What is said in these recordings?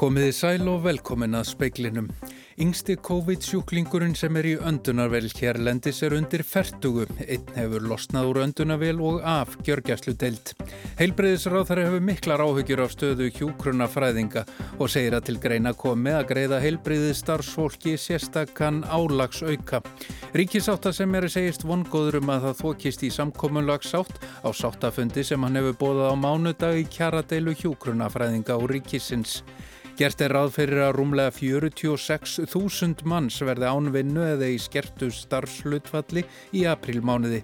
Komiði sæl og velkomin að speiklinum. Yngsti COVID-sjúklingurinn sem er í öndunarvel hérlendis er undir fertugu. Einn hefur losnað úr öndunarvel og af gjörgjæslu deilt. Heilbreyðisráð þar hefur miklar áhugjur af stöðu hjúkruna fræðinga og segir að til greina komi að greiða heilbreyði starfsfólki sérstakann álags auka. Ríkisáta sem er segist vongóður um að það þókist í samkominlagsátt á sáttafundi sem hann hefur bóðað á mánudag í kjaradeilu hjúkruna fræðinga og ríkisins. Gert er ráð fyrir að rúmlega 46.000 manns verði ánvinnu eða í skertu starfslutfalli í aprílmánuði.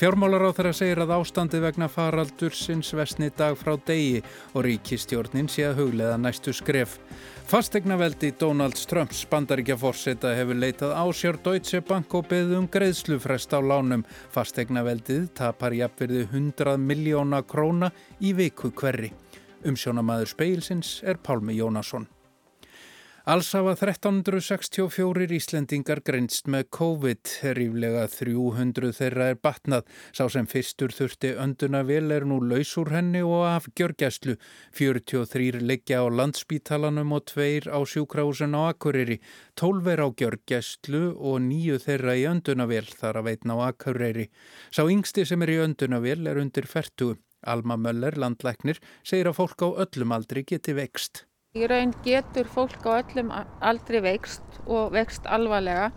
Fjármálar á þeirra segir að ástandi vegna faraldur sinns vestni dag frá degi og ríkistjórnin sé að huglega næstu skref. Fastegnaveldi Donald Trumps bandaríkja fórseta hefur leitað ásjár Deutsche Bank og beðið um greiðslufrest á lánum. Fastegnaveldið tapar jafnverði 100 miljóna króna í viku hverri. Umsjónamaður speilsins er Pálmi Jónasson. Alls hafa 1364 Íslendingar grenst með COVID, ríflega 300 þeirra er batnað. Sá sem fyrstur þurfti önduna vel er nú laus úr henni og af gjörgjæslu. 43 liggja á landspítalanum og tveir á sjúkrásun á Akureyri. 12 er á gjörgjæslu og nýju þeirra í önduna vel þar að veitna á Akureyri. Sá yngsti sem er í önduna vel er undir fertugu. Alma Möller, landlæknir, segir að fólk á öllum aldri geti vext. Í raun getur fólk á öllum aldri vext og vext alvarlega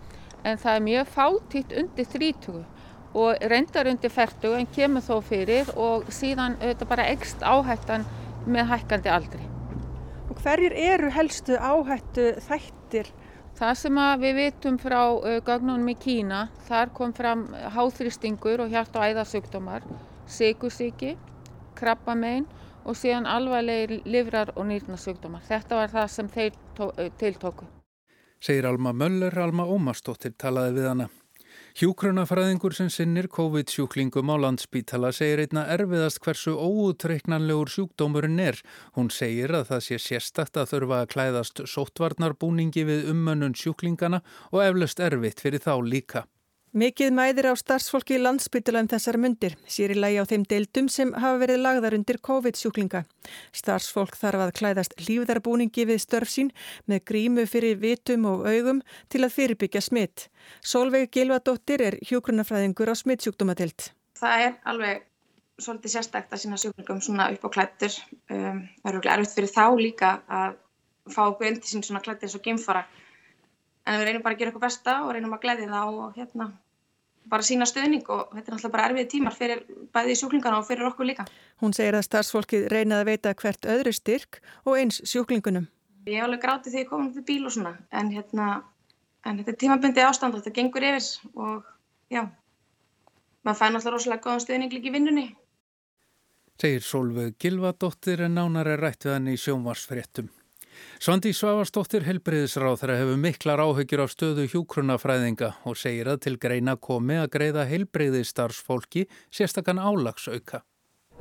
en það er mjög fátítt undir 30 og reyndar undir 40 en kemur þó fyrir og síðan auðvitað bara ekst áhættan með hækkandi aldri. Og hverjir eru helstu áhættu þættir? Það sem við vitum frá gögnunum í Kína, þar kom fram háþrýstingur og hjart- og æðasugdómar, sigursíki, krabbamein og síðan alvarlegir livrar og nýrnasugdómar. Þetta var það sem þeir tiltóku. Segir Alma Möller, Alma Ómarsdóttir talaði við hana. Hjúkrunafræðingur sem sinnir COVID-sjúklingum á landsbítala segir einna erfiðast hversu óutreiknanlegur sjúkdómurinn er. Hún segir að það sé sérstakt að þurfa að klæðast sóttvarnarbúningi við ummönnun sjúklingana og eflaust erfitt fyrir þá líka. Mikið mæðir á starfsfólki í landsbytula um þessar myndir, sér í lagi á þeim deildum sem hafa verið lagðar undir COVID-sjúklinga. Starfsfólk þarf að klæðast lífðarbúningi við störf sín með grímu fyrir vitum og augum til að fyrirbyggja smitt. Solveig Gilvadóttir er hjókrunafræðingur á smittsjúkdómadeild. Það er alveg svolítið sérstækt að sína sjúklingum svona upp á klættur. Um, það er okkur erfitt fyrir þá líka að fá undir sín svona klættir eins og geimfara. En við reynum bara að gera okkur besta og reynum að glæði það og hérna bara sína stöðning og þetta er náttúrulega bara erfið tímar fyrir bæði sjúklingana og fyrir okkur líka. Hún segir að starfsfólkið reynaði að veita hvert öðru styrk og eins sjúklingunum. Ég hef alveg grátið því að ég kom til bíl og svona en, hérna, en þetta er tímabundið ástand og þetta gengur yfir og já, maður fær náttúrulega rosalega góðan stöðning líka í vinnunni. Segir Solveig Gilvadóttir en nánar er rætt við hann í sjónvarsfréttum. Svandi Svavastóttir helbriðisráð þeirra hefur miklar áhyggjur af stöðu hjúkrunafræðinga og segir að til greina komi að greiða helbriðistarfsfólki sérstakann álagsauka.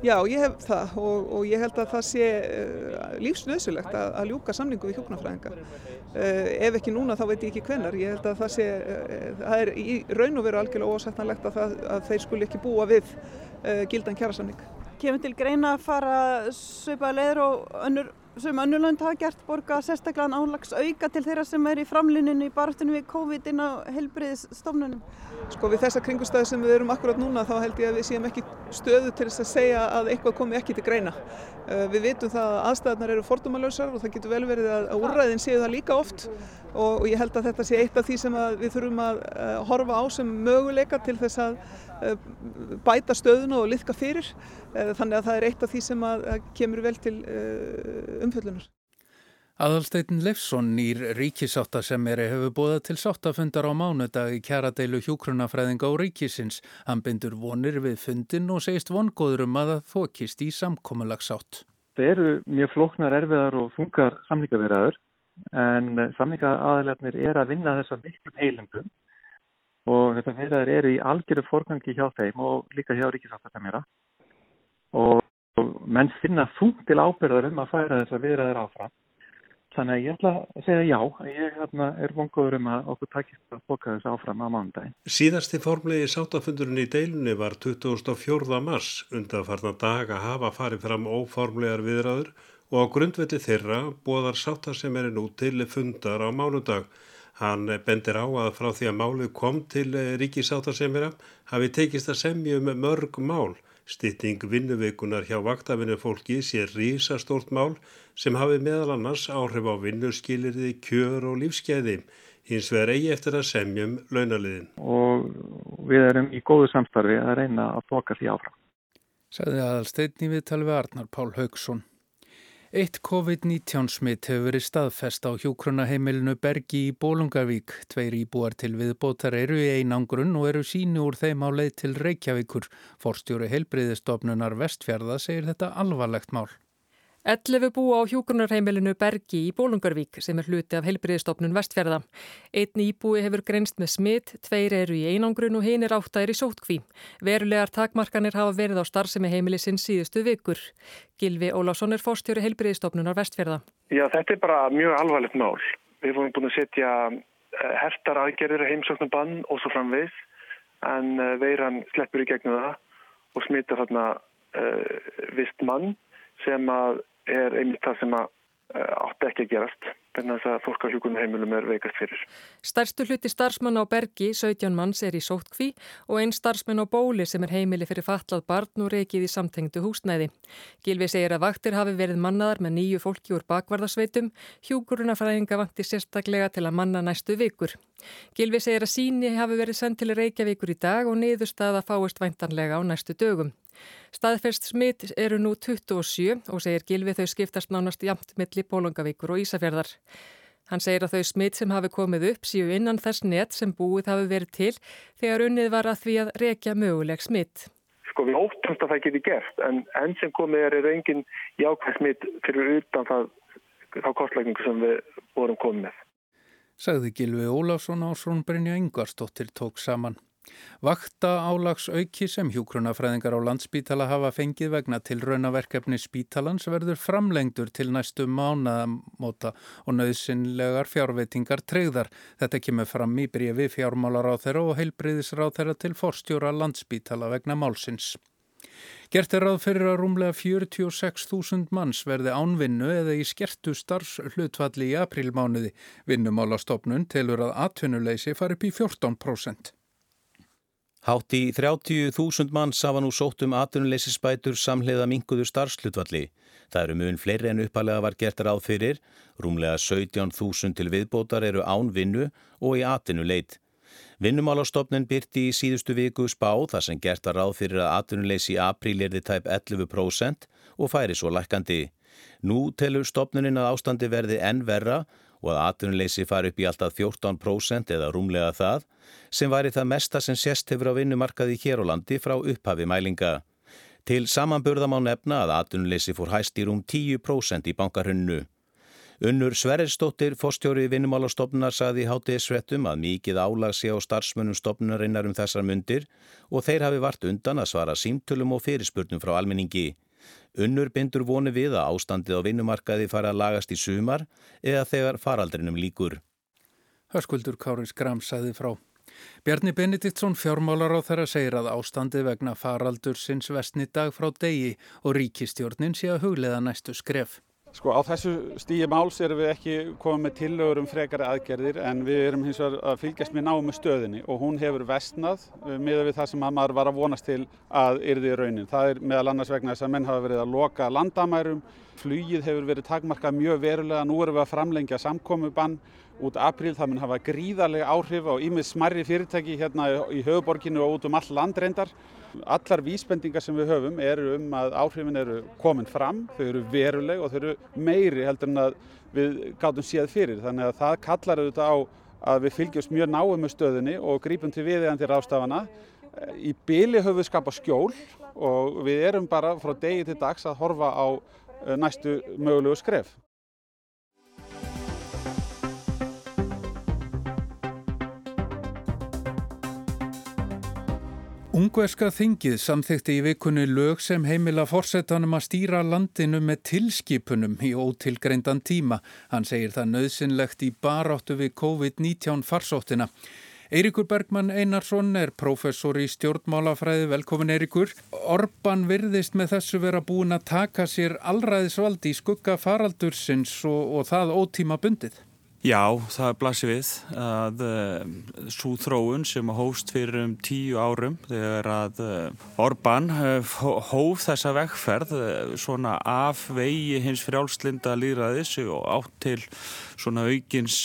Já, ég hef það og, og ég held að það sé uh, lífsnöðsulegt að, að ljúka samningu við hjúkrunafræðinga. Uh, ef ekki núna þá veit ég ekki hvenar. Ég held að það sé, uh, það er í raun og veru algjörlega ósættanlegt að, það, að þeir skuli ekki búa við gildan kjærasamning. Kemur til greina að fara söpa leður og önnur sem önnulönd hafa gert borga sérstaklega álags auka til þeirra sem er í framluninu í baráttunum við COVID inn á helbriðisstofnunum? Sko við þessa kringustæði sem við erum akkurat núna þá held ég að við séum ekki stöðu til þess að segja að eitthvað komi ekki til greina. Við vitum það að aðstæðarnar eru fordómalösar og það getur vel verið að úrræðin séu það líka oft og ég held að þetta sé eitt af því sem við þurfum að horfa á sem möguleika til þess að bæta stöðuna og liðka fyrir þannig að það er eitt af því sem að kemur vel til umfjöllunar. Aðalsteitin Leifsson nýr ríkisátta sem er hefur bóðað til sáttafundar á mánudag í kjaradeilu hjúkrunafræðinga og ríkisins. Hann bindur vonir við fundin og segist vongóður um að það þokist í samkómulagsátt. Það eru mjög flóknar, erfiðar og fungar samlíkaverðaður en samlíkaaðalarnir er að vinna þessar miklum heilingum og þetta verðaður eru í algjöru forgangi hjá þeim og líka hjá ríkisáttatamjara og menn finna þung til ábyrðar um að færa þessar viðræður áfram. Þannig að ég ætla að segja já, ég hérna, er vongóður um að okkur takist að boka þessu áfram á mánudagin. Síðasti formlegi sátafundurinn í deilunni var 24. mars undan farna dag að hafa farið fram óformlegar viðræður og á grundvelli þeirra bóðar sáttasemjari nú til fundar á mánudag. Hann bendir á að frá því að málið kom til ríkisáttasemjara hafi tekist að semja um mörg mál. Stýtting vinnuveikunar hjá vaktafinu fólki sé rísastórt mál sem hafi meðal annars áhrif á vinnuskilirði, kjör og lífskeiði. Hins vegar eigi eftir að semjum launaliðin. Og við erum í góðu samstarfi að reyna að boka því áfram. Saði aðalsteitni við talvi Arnar Pál Haugsson. Eitt COVID-19 smitt hefur verið staðfest á hjókrunaheimilinu Bergi í Bólungavík. Tveir íbúar til viðbótar eru í einangrun og eru síni úr þeim á leið til Reykjavíkur. Forstjóri heilbriðistofnunar Vestfjörða segir þetta alvarlegt mál. 11 búa á hjókunarheimilinu Bergi í Bólungarvík sem er hluti af heilbriðistofnun Vestfjörða. Einn íbúi hefur grenst með smitt, tveir eru í einangrun og hinn er áttæðir í sótkví. Verulegar takmarkanir hafa verið á starfsemi heimilisinn síðustu vikur. Gilvi Ólásson er fórstjóri heilbriðistofnunar Vestfjörða. Já, þetta er bara mjög alvarlegt mál. Við vorum búin að setja eh, hertar aðgerðir heimsóknum bann og svo framvið en eh, veiran sleppur í gegnum það og smita þarna uh, vist mann sem að er einmitt það sem að eh, átti ekki að gerast þannig að fólk á hjúkunum heimilum er veikast fyrir. Stærstu hluti starfsmann á Bergi, 17 manns, er í sóttkví og einn starfsmann á Bóli sem er heimili fyrir fatlað barn og reikið í samtengdu húsnæði. Gilvi segir að vaktir hafi verið mannaðar með nýju fólki úr bakvarðasveitum, hjúkurunafræðinga vanti sérstaklega til að manna næstu vikur. Gilvi segir að síni hafi verið sendt til Reykjavíkur í dag og niðurstaða fáist væntanlega á næstu dögum. Staðferst smitt eru nú 27 og segir Gilvi þau skiptast nánast jamt milli Bólungavíkur og Ísafjörðar. Hann segir að þau smitt sem hafi komið upp síu innan þess net sem búið hafi verið til þegar unnið var að því að rekja möguleg smitt. Sko við óttumst að það geti gert en enn sem komið er er engin jákvæð smitt fyrir utan það, þá kostlækningu sem við vorum komið með. Sagði Gilvi Ólásson á Srónbrynja Yngvarstóttir tók saman. Vakta álags auki sem hjúkrunafræðingar á landspítala hafa fengið vegna til raunaverkefni spítalans verður framlengdur til næstu mánaðamóta og nöðsynlegar fjárveitingar treyðar. Þetta kemur fram í brefi fjármálar á þeirra og heilbriðisráð þeirra til forstjóra landspítala vegna málsins. Gert er ráð fyrir að rúmlega 46.000 manns verði ánvinnu eða í skertu starfslutvalli í aprílmánuði. Vinnumálastofnun telur að atvinnuleysi fari upp í 14%. Hátt í 30.000 manns hafa nú sótt um atvinnuleysisbætur samhliða minguðu starfslutvalli. Það eru mun fleiri en uppalega var gert ráð fyrir. Rúmlega 17.000 til viðbótar eru án vinnu og í atvinnuleit. Vinnumálastofnun byrti í síðustu viku spá þar sem gert að ráð fyrir að atvinnuleysi í apríl er þið tæp 11% og færi svo lækandi. Nú telur stofnunin að ástandi verði enn verra og að atvinnuleysi fari upp í alltaf 14% eða rúmlega það sem væri það mesta sem sérst hefur á vinnumarkaði hér á landi frá upphafi mælinga. Til samanburða má nefna að atvinnuleysi fór hæst í rúm 10% í bankarhunnu. Unnur Sverresdóttir, fórstjóri vinnumálastofnunar, saði í hátiðsvettum að mikið álag sé á starfsmönnum stofnunarinnar um þessar myndir og þeir hafi vart undan að svara símtölum og fyrirspurnum frá almenningi. Unnur bindur voni við að ástandið á vinnumarkaði fara að lagast í sumar eða þegar faraldrinum líkur. Hörskuldur Káris Gram saði frá. Bjarni Benediktsson fjármálar á þeirra segir að ástandið vegna faraldur sinns vestni dag frá degi og ríkistjórnin sé að huglega næstu skref. Sko á þessu stíi máls erum við ekki komið með tillögur um frekari aðgerðir en við erum hins vegar að fylgjast með náum með stöðinni og hún hefur vestnað uh, miða við það sem maður var að vonast til að yrði í raunin. Það er meðal annars vegna þess að menn hafa verið að loka landamærum, flugið hefur verið takmarkað mjög verulega, nú erum við að framlengja samkomiðbann út apríl, það mun hafa gríðarlega áhrif á ímið smarri fyrirtæki hérna í höfuborginu og út um all landreindar Allar vísbendingar sem við höfum eru um að áhrifin eru komin fram, þau eru veruleg og þau eru meiri heldur en að við gátum séð fyrir. Þannig að það kallar auðvitað á að við fylgjumst mjög náum með stöðunni og grípum til viðeigandi rástafana. Í byli höfum við skapað skjól og við erum bara frá degi til dags að horfa á eh, næstu mögulegu skref. Ungverska þingið samþykti í vikunni lög sem heimila fórsetanum að stýra landinu með tilskipunum í ótilgreindan tíma. Hann segir það nöðsynlegt í baráttu við COVID-19 farsóttina. Eirikur Bergmann Einarsson er professor í stjórnmálafræði. Velkomin Eirikur. Orban virðist með þessu vera búin að taka sér allræðisvaldi í skugga faraldursins og, og það ótíma bundið. Já, það blasir við að uh, eh, svo þróun sem hóst fyrir um tíu árum þegar að uh, Orbán uh, hóf þessa vekkferð svona af vegi hins frjálslinda líðræðis og átt til svona aukins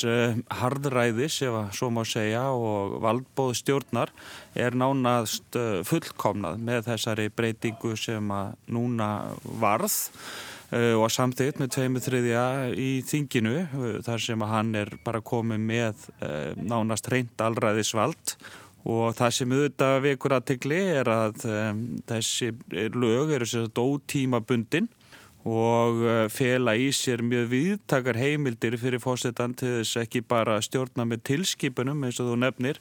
hardræðis ef að svo má segja og valdbóð stjórnar er nánast fullkomnað með þessari breytingu sem að núna varð Eh, og samþitt með tveimu þriðja í þinginu eh, þar sem að hann er bara komið með eh, nánast reynd allræðisvald og það sem auðvitað vekur aðtegli er að þessi lög eru sérstaklega ótímabundin og eh, fela í sér mjög viðtakar heimildir fyrir fórsetan til þess ekki bara stjórna með tilskipunum eins og þú nefnir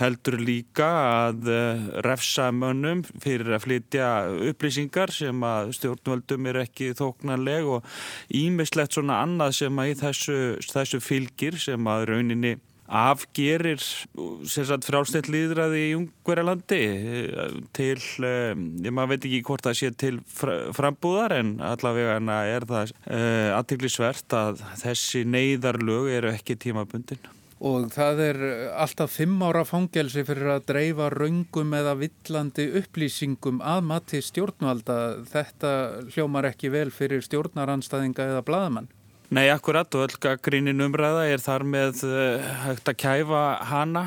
heldur líka að eh, refsa mönnum fyrir að flytja upplýsingar sem að stjórnvöldum er ekki þóknarleg og ímislegt svona annað sem að í þessu, þessu fylgir sem að rauninni afgerir frálsnett líðræði í Ungverjalandi eh, til, um, ég maður veit ekki hvort það sé til frambúðar en allavega er það eh, aðtiklisvert að þessi neyðarlög eru ekki tímabundin. Og það er alltaf fimm ára fangelsi fyrir að dreifa raungum eða villandi upplýsingum að mati stjórnvalda. Þetta hljómar ekki vel fyrir stjórnaranstæðinga eða bladamann. Nei, akkurat og öll grínin umræða er þar með uh, hægt að kæfa hana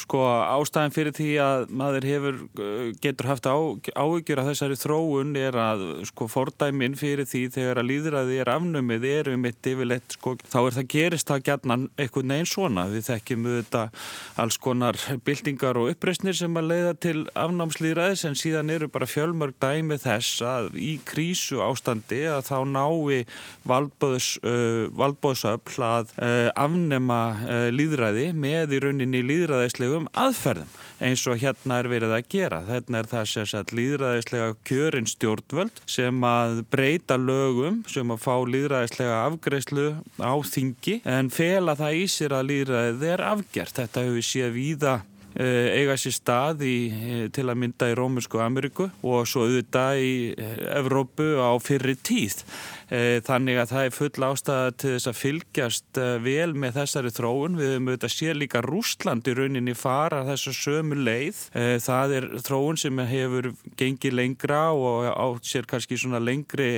Sko ástæðin fyrir því að maður hefur, uh, getur haft á, áhyggjur af þessari þróun er að sko fordæmin fyrir því þegar að líðræði er afnumið er um eitt yfirleitt sko þá er það gerist það gætna eitthvað neins svona. Við þekkjum auðvitað alls konar byltingar og uppreysnir sem að leiða til afnámslýðræðis en síðan eru bara fjölmörg dæmi þess að í krísu ástandi að þá nái valdbóðs, uh, valdbóðsöfl að uh, afnema uh, líðræði með í rauninni líðræðislega líðræðislegum aðferðum eins og hérna er verið að gera. Þetta er það að líðræðislega kjörin stjórnvöld sem að breyta lögum sem að fá líðræðislega afgreyslu á þingi en fela það í sér að líðræðið er afgjert. Þetta hefur séð víða eiga sér stað í, eh, til að mynda í Rómunsku Ameríku og svo auðvitað í eh, Evrópu á fyrri tíð. Eh, þannig að það er full ástæða til þess að fylgjast eh, vel með þessari þróun. Við höfum auðvitað sér líka Rúsland í rauninni fara þessu sömu leið. Eh, það er þróun sem hefur gengið lengra og á sér kannski svona lengri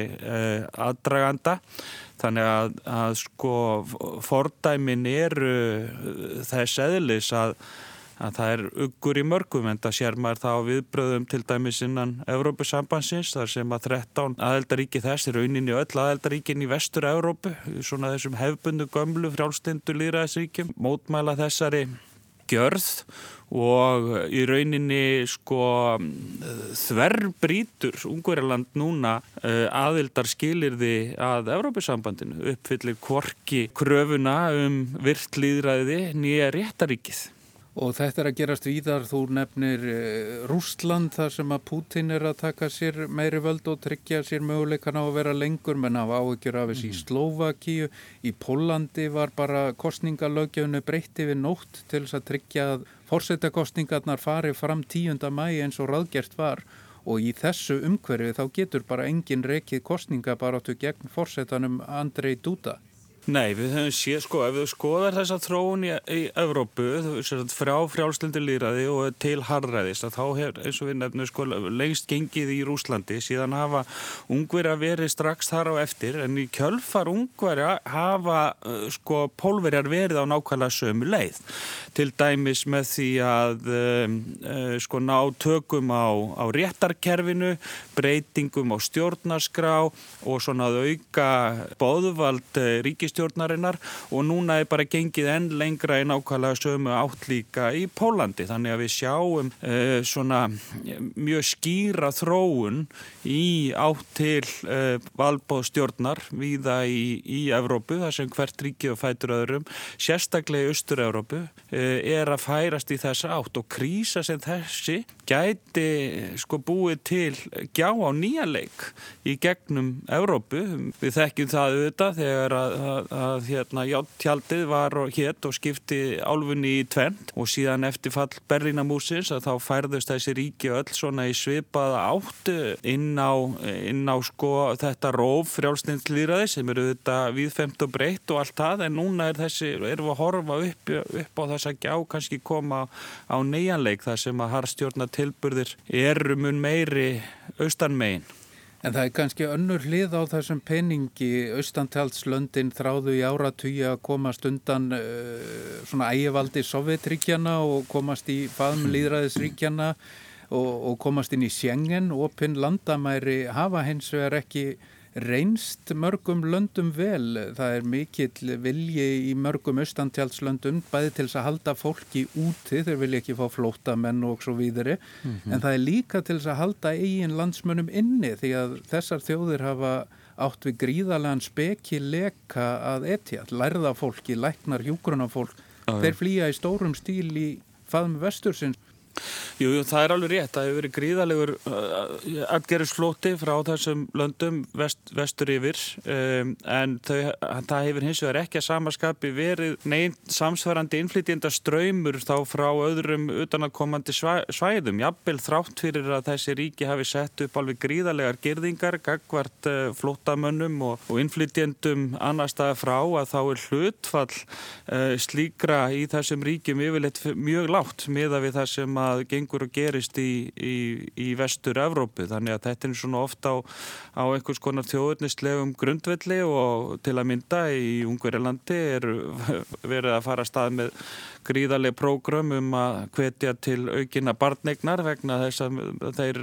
aðdraganda. Þannig að, að sko fordæmin eru þess eðlis að að það er uggur í mörgum en það sér maður þá viðbröðum til dæmis innan Evrópusambansins þar sem að 13 aðeldaríki þess er rauninni öll aðeldaríkin í vestur Evrópu svona þessum hefbundu gömlu frjálstindu líðræðisríkjum mótmæla þessari gjörð og í rauninni sko þverrbrítur Ungverjaland núna uh, aðildar skilirði að Evrópusambandinu uppfyllir kvorki kröfuna um virtlýðræði nýja réttaríkið Og þetta er að gerast víðar, þú nefnir eh, Rústland þar sem að Putin er að taka sér meiri völd og tryggja sér möguleikan á að vera lengur menn af áhyggjur af þessi mm. í Slovakíu, í Pólandi var bara kostningalögjöfunu breytti við nótt til þess að tryggja að fórsetakostningarnar fari fram 10. mæ eins og raðgert var og í þessu umhverfi þá getur bara engin rekið kostningabarátu gegn fórsetanum Andrei Duda. Nei, við höfum séð, sko, ef við skoðar þessa þróun í, í Evrópu, frá frjálslindu líraði og til harræðis, þá hefur, eins og við nefnum, sko, lengst gengið í Rúslandi, síðan hafa ungverja verið strax þar á eftir, en í kjölfar ungverja hafa, uh, sko, pólverjar verið á nákvæmlega sömu leið. Til dæmis með því að, um, uh, sko, ná tökum á, á réttarkerfinu, breytingum á stjórnarskrá og svona að auka bóðvald uh, ríkis ríkistjórnarinnar og núna er bara gengið enn lengra í nákvæmlega sömu átt líka í Pólandi þannig að við sjáum uh, svona mjög skýra þróun í átt til uh, valbóðstjórnar viða í, í Evrópu þar sem hvert ríkið og fætur öðrum sérstaklega í Östur-Evrópu uh, er að færast í þessa átt og krísa sem þessi gæti sko búið til gjá á nýja leik í gegnum Evrópu. Við þekkjum það auðvitað þegar að að, að hérna, tjaldið var hétt og skipti álfunni í tvent og síðan eftir fall Berlínamúsins að þá færðust þessi ríki öll svona í svipaða áttu inn á, inn á sko þetta róf frjálsnindslýraði sem eru þetta viðfemt og breytt og allt það en núna er þessi, erum við að horfa upp, upp á þess að gjá kannski koma á nýjanleik þar sem að harstjórna tilburðir eru mun meiri austan megin. En það er kannski önnur hlið á þessum peningi, austantalslöndin þráðu í áratugja að komast undan uh, svona ægivaldi Sovjetríkjana og komast í faðmlýðræðisríkjana og, og komast inn í Sjengen, opinn landamæri hafa hins vegar ekki reynst mörgum löndum vel. Það er mikill vilji í mörgum austantjálslöndum bæði til þess að halda fólki úti, þeir vilja ekki fá flótamenn og svo víðri, mm -hmm. en það er líka til þess að halda eigin landsmönnum inni því að þessar þjóðir hafa átt við gríðarlegan spekileka að etja, lærða fólki, læknar, hjúgrunafólk, þeir flýja í stórum stíl í faðum vestursins Jú, jú, það er alveg rétt. Það hefur verið gríðalegur uh, atgerðisflóti frá þessum löndum vest, vestur yfir um, en þau, það hefur hins vegar ekki að samaskapi verið neyn samsvarandi innflytjenda ströymur þá frá öðrum utanakomandi svæ, svæðum. Jafnvel þrátt fyrir að þessi ríki hafi sett upp alveg gríðalegar gerðingar, gagvart uh, flótamönnum og, og innflytjendum annar staða frá að þá er hlutfall uh, slíkra í þessum ríkjum yfirleitt mjög látt miða við það sem að gengur og gerist í, í, í vestur Evrópu þannig að þetta er svona ofta á, á einhvers konar þjóðurnislegum grundvelli og til að mynda í Ungverilandi er verið að fara að stað með gríðarlega prógrum um að hvetja til aukina barnegnar vegna þess að þeir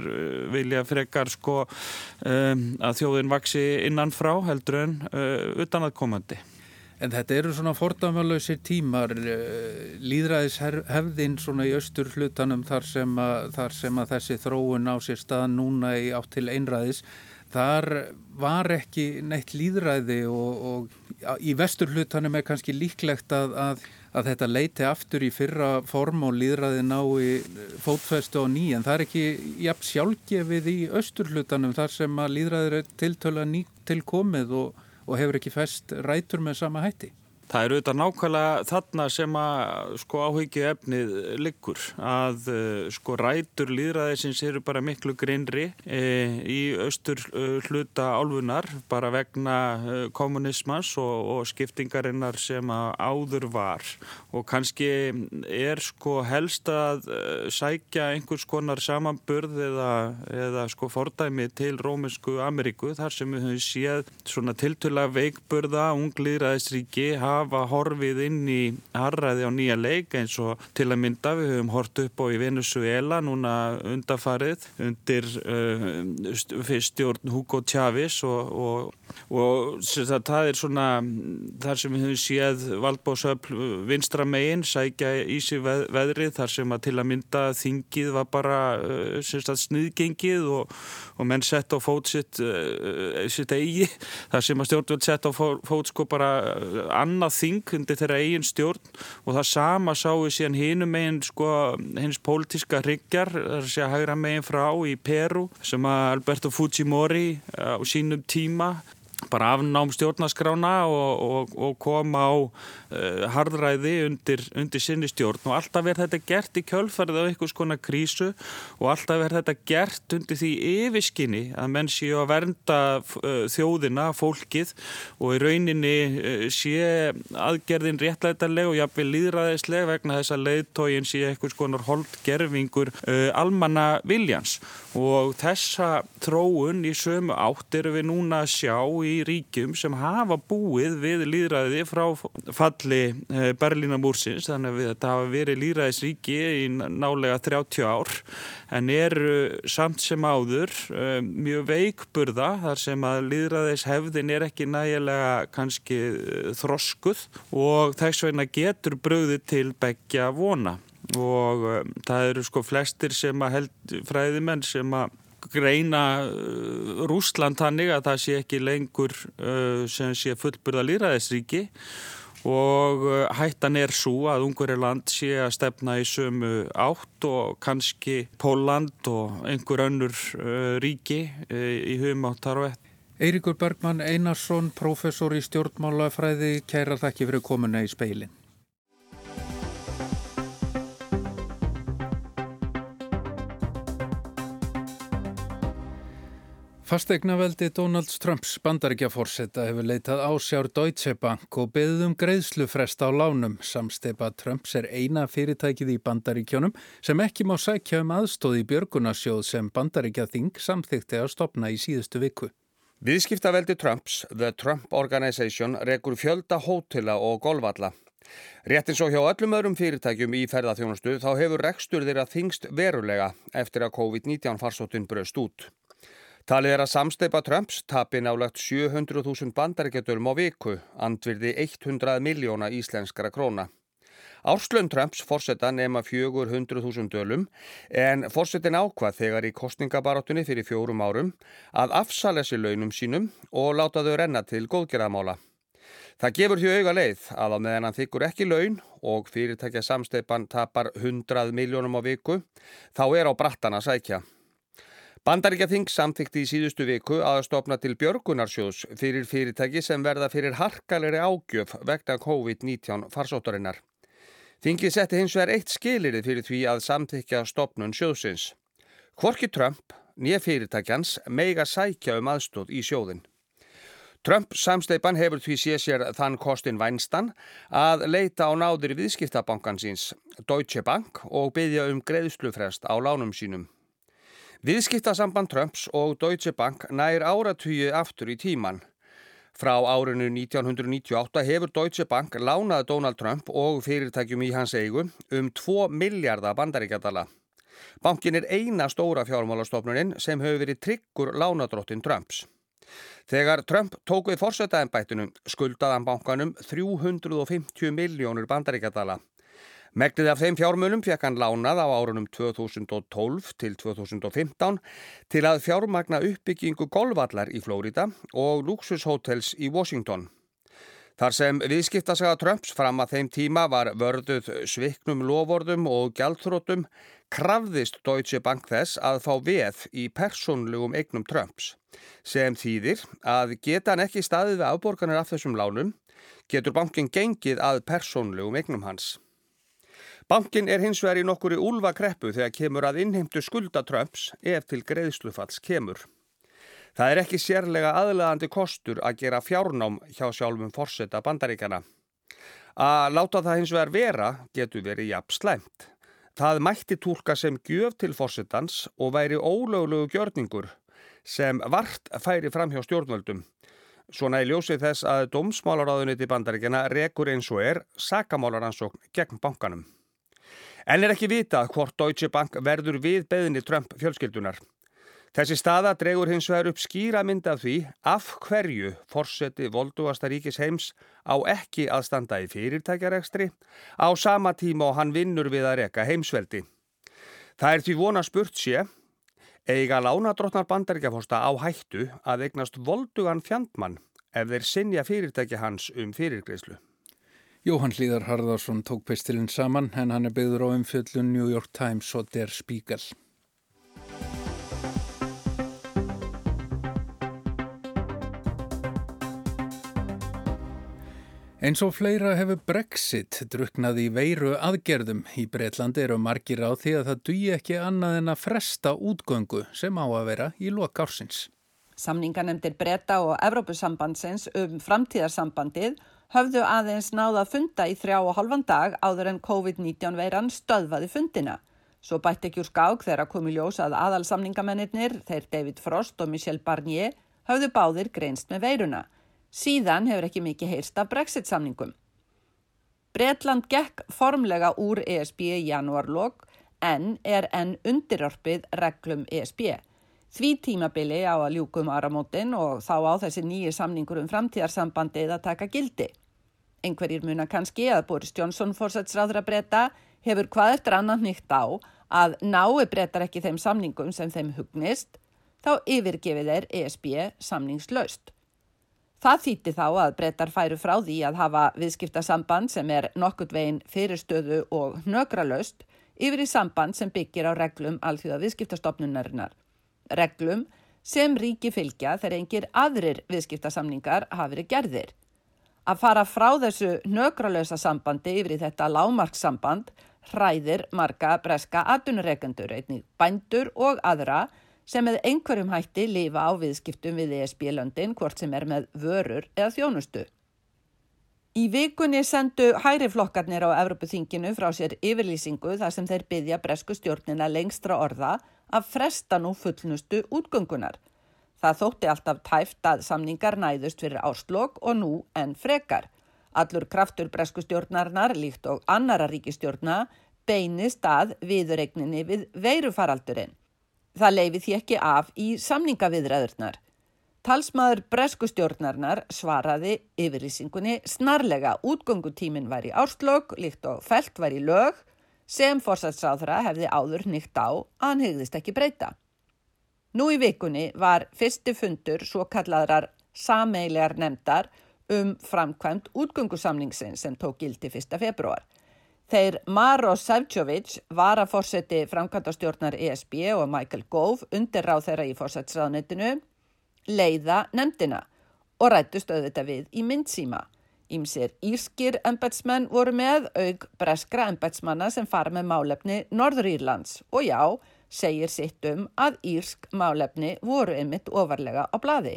vilja frekar sko um, að þjóðin vaksi innanfrá heldur en uh, utan að komandi. En þetta eru svona fordamalausir tímar, eh, líðræðis hefðinn svona í austur hlutanum þar sem, að, þar sem að þessi þróun á sér stað núna í átt til einræðis. Þar var ekki neitt líðræði og, og í vestur hlutanum er kannski líklegt að, að, að þetta leiti aftur í fyrra form og líðræði ná í fótfestu og ný. En það er ekki jafn sjálfgefið í austur hlutanum þar sem að líðræðir er tiltöla ný til komið og og hefur ekki fest rætur með sama hætti. Það eru auðvitað nákvæmlega þarna sem að sko áhyggju efnið liggur. Að uh, sko rætur líðræðisins eru bara miklu greinri e, í austur uh, hluta álfunar bara vegna kommunismas og, og skiptingarinnar sem að áður var. Og kannski er sko helst að sækja einhvers konar samanburð eða, eða sko fordæmi til Róminsku Ameríku þar sem við höfum séð svona tiltöla veikburða ungliðræðisríki hafa hafa horfið inn í harraði á nýja leik eins og til að mynda við höfum hort upp á í Venezuela núna undafarið undir uh, fyrstjórn Hugo Chávez og, og, og það, það er svona þar sem við höfum séð valdbóðsöfl vinstra megin sækja í sig veð, veðrið þar sem að til að mynda þingið var bara uh, sniðgengið og, og menn sett á fót sitt, uh, sitt eigi þar sem að stjórnvöld sett á fót sko bara annað þing undir þeirra eigin stjórn og það sama sáu síðan hinum megin sko hins pólitíska hryggjar, það er að hægra megin frá í Peru sem að Alberto Fujimori á sínum tíma bara afnám stjórnaskrána og, og, og koma á uh, hardræði undir, undir sinni stjórn. Og alltaf er þetta gert í kjölfarið á einhvers konar krísu og alltaf er þetta gert undir því yfirskinni að menn séu að vernda uh, þjóðina, fólkið og í rauninni uh, sé aðgerðin réttlætarleg og jafnveg líðræðisleg vegna þess að leiðtógin sé einhvers konar holdgerfingur almanna viljans. Og þessa tróun í sömu átt eru við núna að sjá í ríkjum sem hafa búið við líðræði frá falli eh, Berlínamúrsins þannig að þetta hafa verið líðræðisríki í nálega 30 ár. En eru samt sem áður eh, mjög veikburða þar sem að líðræðishefðin er ekki nægilega kannski eh, þroskuð. Og þess vegna getur bröðið til begja vona. Og um, það eru sko flestir sem að held fræðimenn sem að greina uh, Rúsland hannig að það sé ekki lengur uh, sem sé fullburða líraðisríki og uh, hættan er svo að Ungverjarland sé að stefna í sömu átt og kannski Póland og einhver önnur ríki í hugum áttar og ett. Eirikur Bergman Einarsson, professor í stjórnmálafræði, kæra þakki fyrir komuna í speilin. Fastegnaveldi Donalds Trumps bandaríkjaforsetta hefur leitað ásjár Deutsche Bank og beðið um greiðslufrest á lánum. Samsteipa Trumps er eina fyrirtækið í bandaríkjónum sem ekki má sækja um aðstóði björgunarsjóð sem bandaríkjaþing samþykti að stopna í síðustu viku. Viðskiptaveldi Trumps, The Trump Organization, rekur fjölda hótela og golvalla. Rétt eins og hjá öllum öðrum fyrirtækjum í ferðarþjónustu þá hefur rekstur þeirra þingst verulega eftir að COVID-19 farsóttun bröst út. Talið er að samsteipa Trumps tapi nálagt 700.000 bandaríkjadölum á viku, andvirði 100 miljóna íslenskara króna. Árslun Trumps fórsetta nema 400.000 dölum en fórsetin ákvað þegar í kostningabarátunni fyrir fjórum árum að afsala þessi launum sínum og láta þau renna til góðgerðamála. Það gefur því auga leið að á meðan hann þykkur ekki laun og fyrirtækja samsteipan tapar 100 miljónum á viku þá er á brattana sækja. Bandaríkjaþing samþykti í síðustu viku að stopna til Björgunarsjóðs fyrir fyrirtæki sem verða fyrir harkalegri ágjöf vegna COVID-19 farsóttarinnar. Þingið setti hins vegar eitt skilirið fyrir því að samþykja stopnun sjóðsins. Kvorki Trump, nýja fyrirtækjans, meiga sækja um aðstóð í sjóðin. Trump samsteipan hefur því sé sér þann kostin vænstan að leita á náður viðskiptabankansins Deutsche Bank og byggja um greiðslufrest á lánum sínum. Viðskiptasamband Trumps og Deutsche Bank nær áratugju aftur í tíman. Frá árinu 1998 hefur Deutsche Bank lánað Donald Trump og fyrirtækjum í hans eigu um 2 miljardar bandaríkjadala. Bankin er eina stóra fjármálastofnuninn sem hefur verið tryggur lánadróttin Trumps. Þegar Trump tók við fórsetaðanbættunum skuldaðan bankanum 350 miljónur bandaríkjadala. Megnið af þeim fjármunum fekk hann lánað á árunum 2012 til 2015 til að fjármagna uppbyggingu golvallar í Flórida og luxushotels í Washington. Þar sem viðskiptasaga Trumps fram að þeim tíma var vörduð sviknum lofordum og gjaldþrótum krafðist Deutsche Bank þess að fá veð í persónlegum eignum Trumps sem þýðir að geta hann ekki staðið við afborganir af þessum lánum getur bankin gengið að persónlegum eignum hans. Bankin er hins vegar í nokkuri úlva kreppu þegar kemur að innheimtu skulda Trumps ef til greiðslufalls kemur. Það er ekki sérlega aðlegandi kostur að gera fjárnám hjá sjálfum forsetta bandaríkjana. Að láta það hins vegar vera getur verið jafn slæmt. Það mætti tólka sem gjöf til forsettans og væri ólöglugu gjörningur sem vart færi fram hjá stjórnvöldum. Svona í ljósið þess að domsmálaráðuniti bandaríkjana rekur eins og er sakamálaransókn gegn bankanum. En er ekki vita hvort Deutsche Bank verður við beðinni Trump fjölskyldunar. Þessi staða dregur hins vegar upp skýra mynd af því af hverju forseti voldugasta ríkis heims á ekki að standa í fyrirtækjarekstri á sama tíma og hann vinnur við að reka heimsveldi. Það er því vona spurt sé, eiga lánadrottnar bandaríkjafosta á hættu að eignast voldugan fjandmann ef þeir sinja fyrirtækja hans um fyrirgreyslu. Jóhann Hlíðar Harðarsson tók pestilinn saman en hann er byggður á umfjöllun New York Times og Der Spiegel. Eins og fleira hefur Brexit druknað í veiru aðgerðum. Í Breitlandi eru margir á því að það dugi ekki annað en að fresta útgöngu sem á að vera í lok ársins. Samninganemdir Breta og Evrópusambandsins um framtíðarsambandið höfðu aðeins náða að funda í þrjá og halvan dag áður en COVID-19 veiran stöðvaði fundina. Svo bætti ekki úr skák þegar að komi ljós að aðalsamningamennir, þeir David Frost og Michel Barnier, höfðu báðir greinst með veiruna. Síðan hefur ekki mikið heyrst af Brexit-samningum. Bretland gekk formlega úr ESB í janúarlokk en er enn undirorpið reglum ESB. Því tímabili á að ljúkum áramótin og þá á þessi nýju samningur um framtíðarsambandið að taka gildi. Einhverjir muna kannski að Boris Johnson fórsætsráður að breyta hefur hvað eftir annan nýtt á að nái breytar ekki þeim samningum sem þeim hugnist, þá yfirgefið þeir ESB samningslaust. Það þýtti þá að breytar færu frá því að hafa viðskiptasamband sem er nokkurt veginn fyrirstöðu og nögralaust yfir í samband sem byggir á reglum alþjóða viðskiptastofnunarinnar reglum sem ríki fylgja þegar engir aðrir viðskiptasamningar hafi verið gerðir. Að fara frá þessu nökralösa sambandi yfir í þetta lámarkssamband hræðir marga breska atunurreikendur, einnig bændur og aðra sem með einhverjum hætti lifa á viðskiptum við ESB-löndin hvort sem er með vörur eða þjónustu. Í vikunni sendu hæriflokkarnir á Evropaþinginu frá sér yfirlýsingu þar sem þeir byggja bresku stjórnina lengstra orða að fresta nú fullnustu útgöngunar. Það þótti alltaf tæft að samningar næðust fyrir áslokk og nú enn frekar. Allur kraftur bresku stjórnarnar, líkt og annara ríkistjórna, beinist að viðuregninni við veirufaraldurinn. Það leifi því ekki af í samningaviðræðurnar. Talsmaður breskustjórnarnar svaraði yfirlýsingunni snarlega útgöngutímin var í árslög, líkt og felt var í lög sem fórsætsráðra hefði áður nýtt á að hann hegðist ekki breyta. Nú í vikunni var fyrsti fundur svo kallaðrar sameilegar nefndar um framkvæmt útgöngusamningsin sem tók gildi 1. februar. Þeir Maro Savčović var að fórseti framkvæmtastjórnar ESB og Michael Gove undir ráð þeirra í fórsætsráðnetinu leiða nefndina og rættust auðvitað við í myndsíma. Ímsir írskir embetsmenn voru með aug breskra embetsmanna sem fara með málefni Norður Írlands og já, segir sitt um að írsk málefni voru einmitt ofarlega á bladi.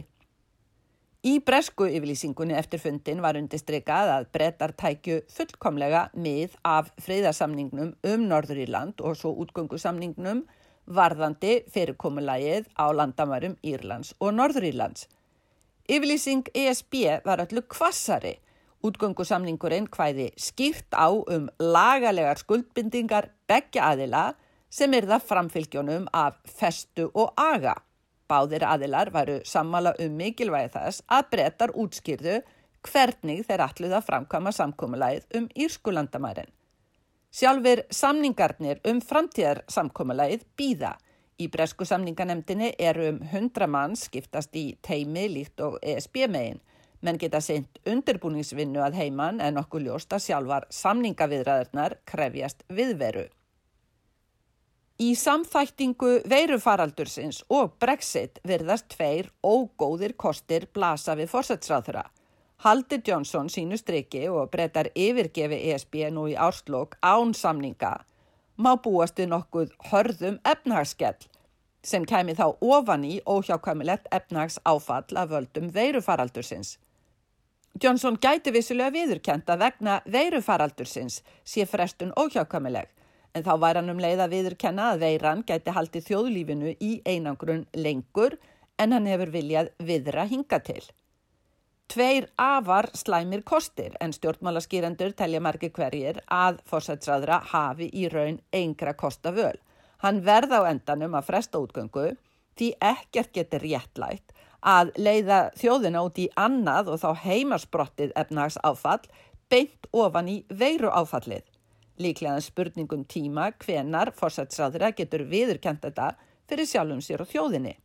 Í bresku yfirlýsingunni eftir fundin var undistrykað að brettar tækju fullkomlega mið af friðarsamningnum um Norður Írland og svo útgöngusamningnum varðandi fyrirkomulagið á landamærum Írlands og Norður Írlands. Yfirlýsing ESB var öllu kvassari. Útgöngusamningurinn hvæði skýrt á um lagalegar skuldbindingar begja aðila sem er það framfylgjónum af festu og aga. Báðir aðilar varu sammala um mikilvægi þess að brettar útskýrðu hvernig þeir ætluð að framkama samkómulagið um Írskulandamærin. Sjálfur samningarnir um framtíðarsamkomalagið býða. Í bresku samninganemdini eru um 100 mann skiptast í teimi líkt og ESB megin, menn geta seint undirbúningsvinnu að heiman en okkur ljósta sjálfar samningaviðræðarnar krefjast viðveru. Í samþæktingu veirufaraldursins og Brexit verðast tveir ógóðir kostir blasa við fórsætsráðura. Haldi Johnson sínu striki og breytar yfirgefi ESB nú í árslokk án samninga má búast við nokkuð hörðum efnahagsskell sem kæmi þá ofan í óhjákvæmilegt efnahags áfall af völdum veirufaraldursins. Johnson gæti vissulega viðurkenda vegna veirufaraldursins sé frestun óhjákvæmileg en þá væri hann um leið að viðurkenna að veiran gæti haldið þjóðlífinu í einangrun lengur en hann hefur viljað viðra hinga til. Tveir afar slæmir kostir en stjórnmálaskýrendur telja margir hverjir að fórsætsræðra hafi í raun eingra kosta völ. Hann verða á endanum að fresta útgöngu því ekkert getur réttlægt að leiða þjóðina út í annað og þá heimasbrottið efnags áfall beint ofan í veiru áfallið. Líklega spurningum tíma hvenar fórsætsræðra getur viðurkent þetta fyrir sjálfum sér og þjóðinni.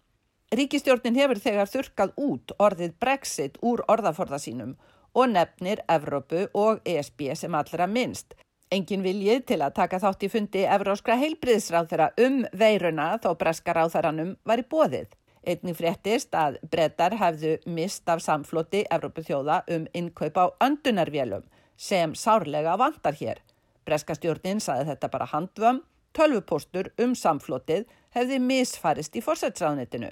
Ríkistjórnin hefur þegar þurkað út orðið Brexit úr orðaforða sínum og nefnir Evrópu og ESB sem allra minnst. Engin viljið til að taka þátt í fundi Evróskra heilbriðsráð þeirra um veiruna þó breska ráðaranum var í bóðið. Einnig fréttist að brettar hefðu mist af samfloti Evrópu þjóða um innkaup á öndunarvélum sem sárlega vantar hér. Breska stjórnin saði þetta bara handvömm, tölvupostur um samflotið hefði misfarist í fórsætsráðnitinu.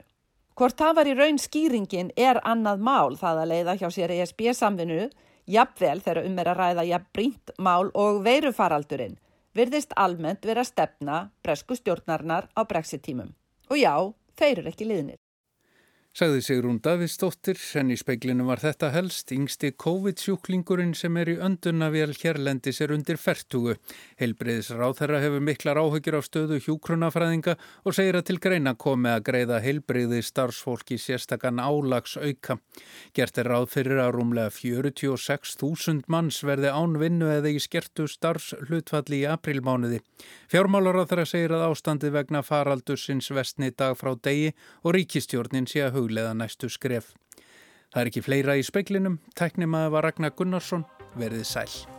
Hvort það var í raun skýringin er annað mál það að leiða hjá sér ESB samvinu, jafnvel þegar um er að ræða jafn brínt mál og veirufaraldurinn, virðist almennt vera stefna bresku stjórnarnar á brexit tímum. Og já, þeir eru ekki liðnir. Sagði Sigrún Davidsdóttir, en í speiklinu var þetta helst yngsti COVID-sjúklingurinn sem er í öndunavél hérlendis er undir fertugu. Heilbriðis ráþherra hefur miklar áhugir á stöðu hjúkrunafræðinga og segir að til greina komi að greiða heilbriði starfsfólki sérstakann álags auka. Gert er ráð fyrir að rúmlega 46.000 manns verði ánvinnu eða í skertu starfshlutfalli í aprilmánuði. Fjármálaráþherra segir að ástandi vegna faraldursins vestni dag frá degi og ríkistjórnin sé að huglega næstu skref. Það er ekki fleira í speiklinum, tæknimaður var Ragnar Gunnarsson, verðið sæl.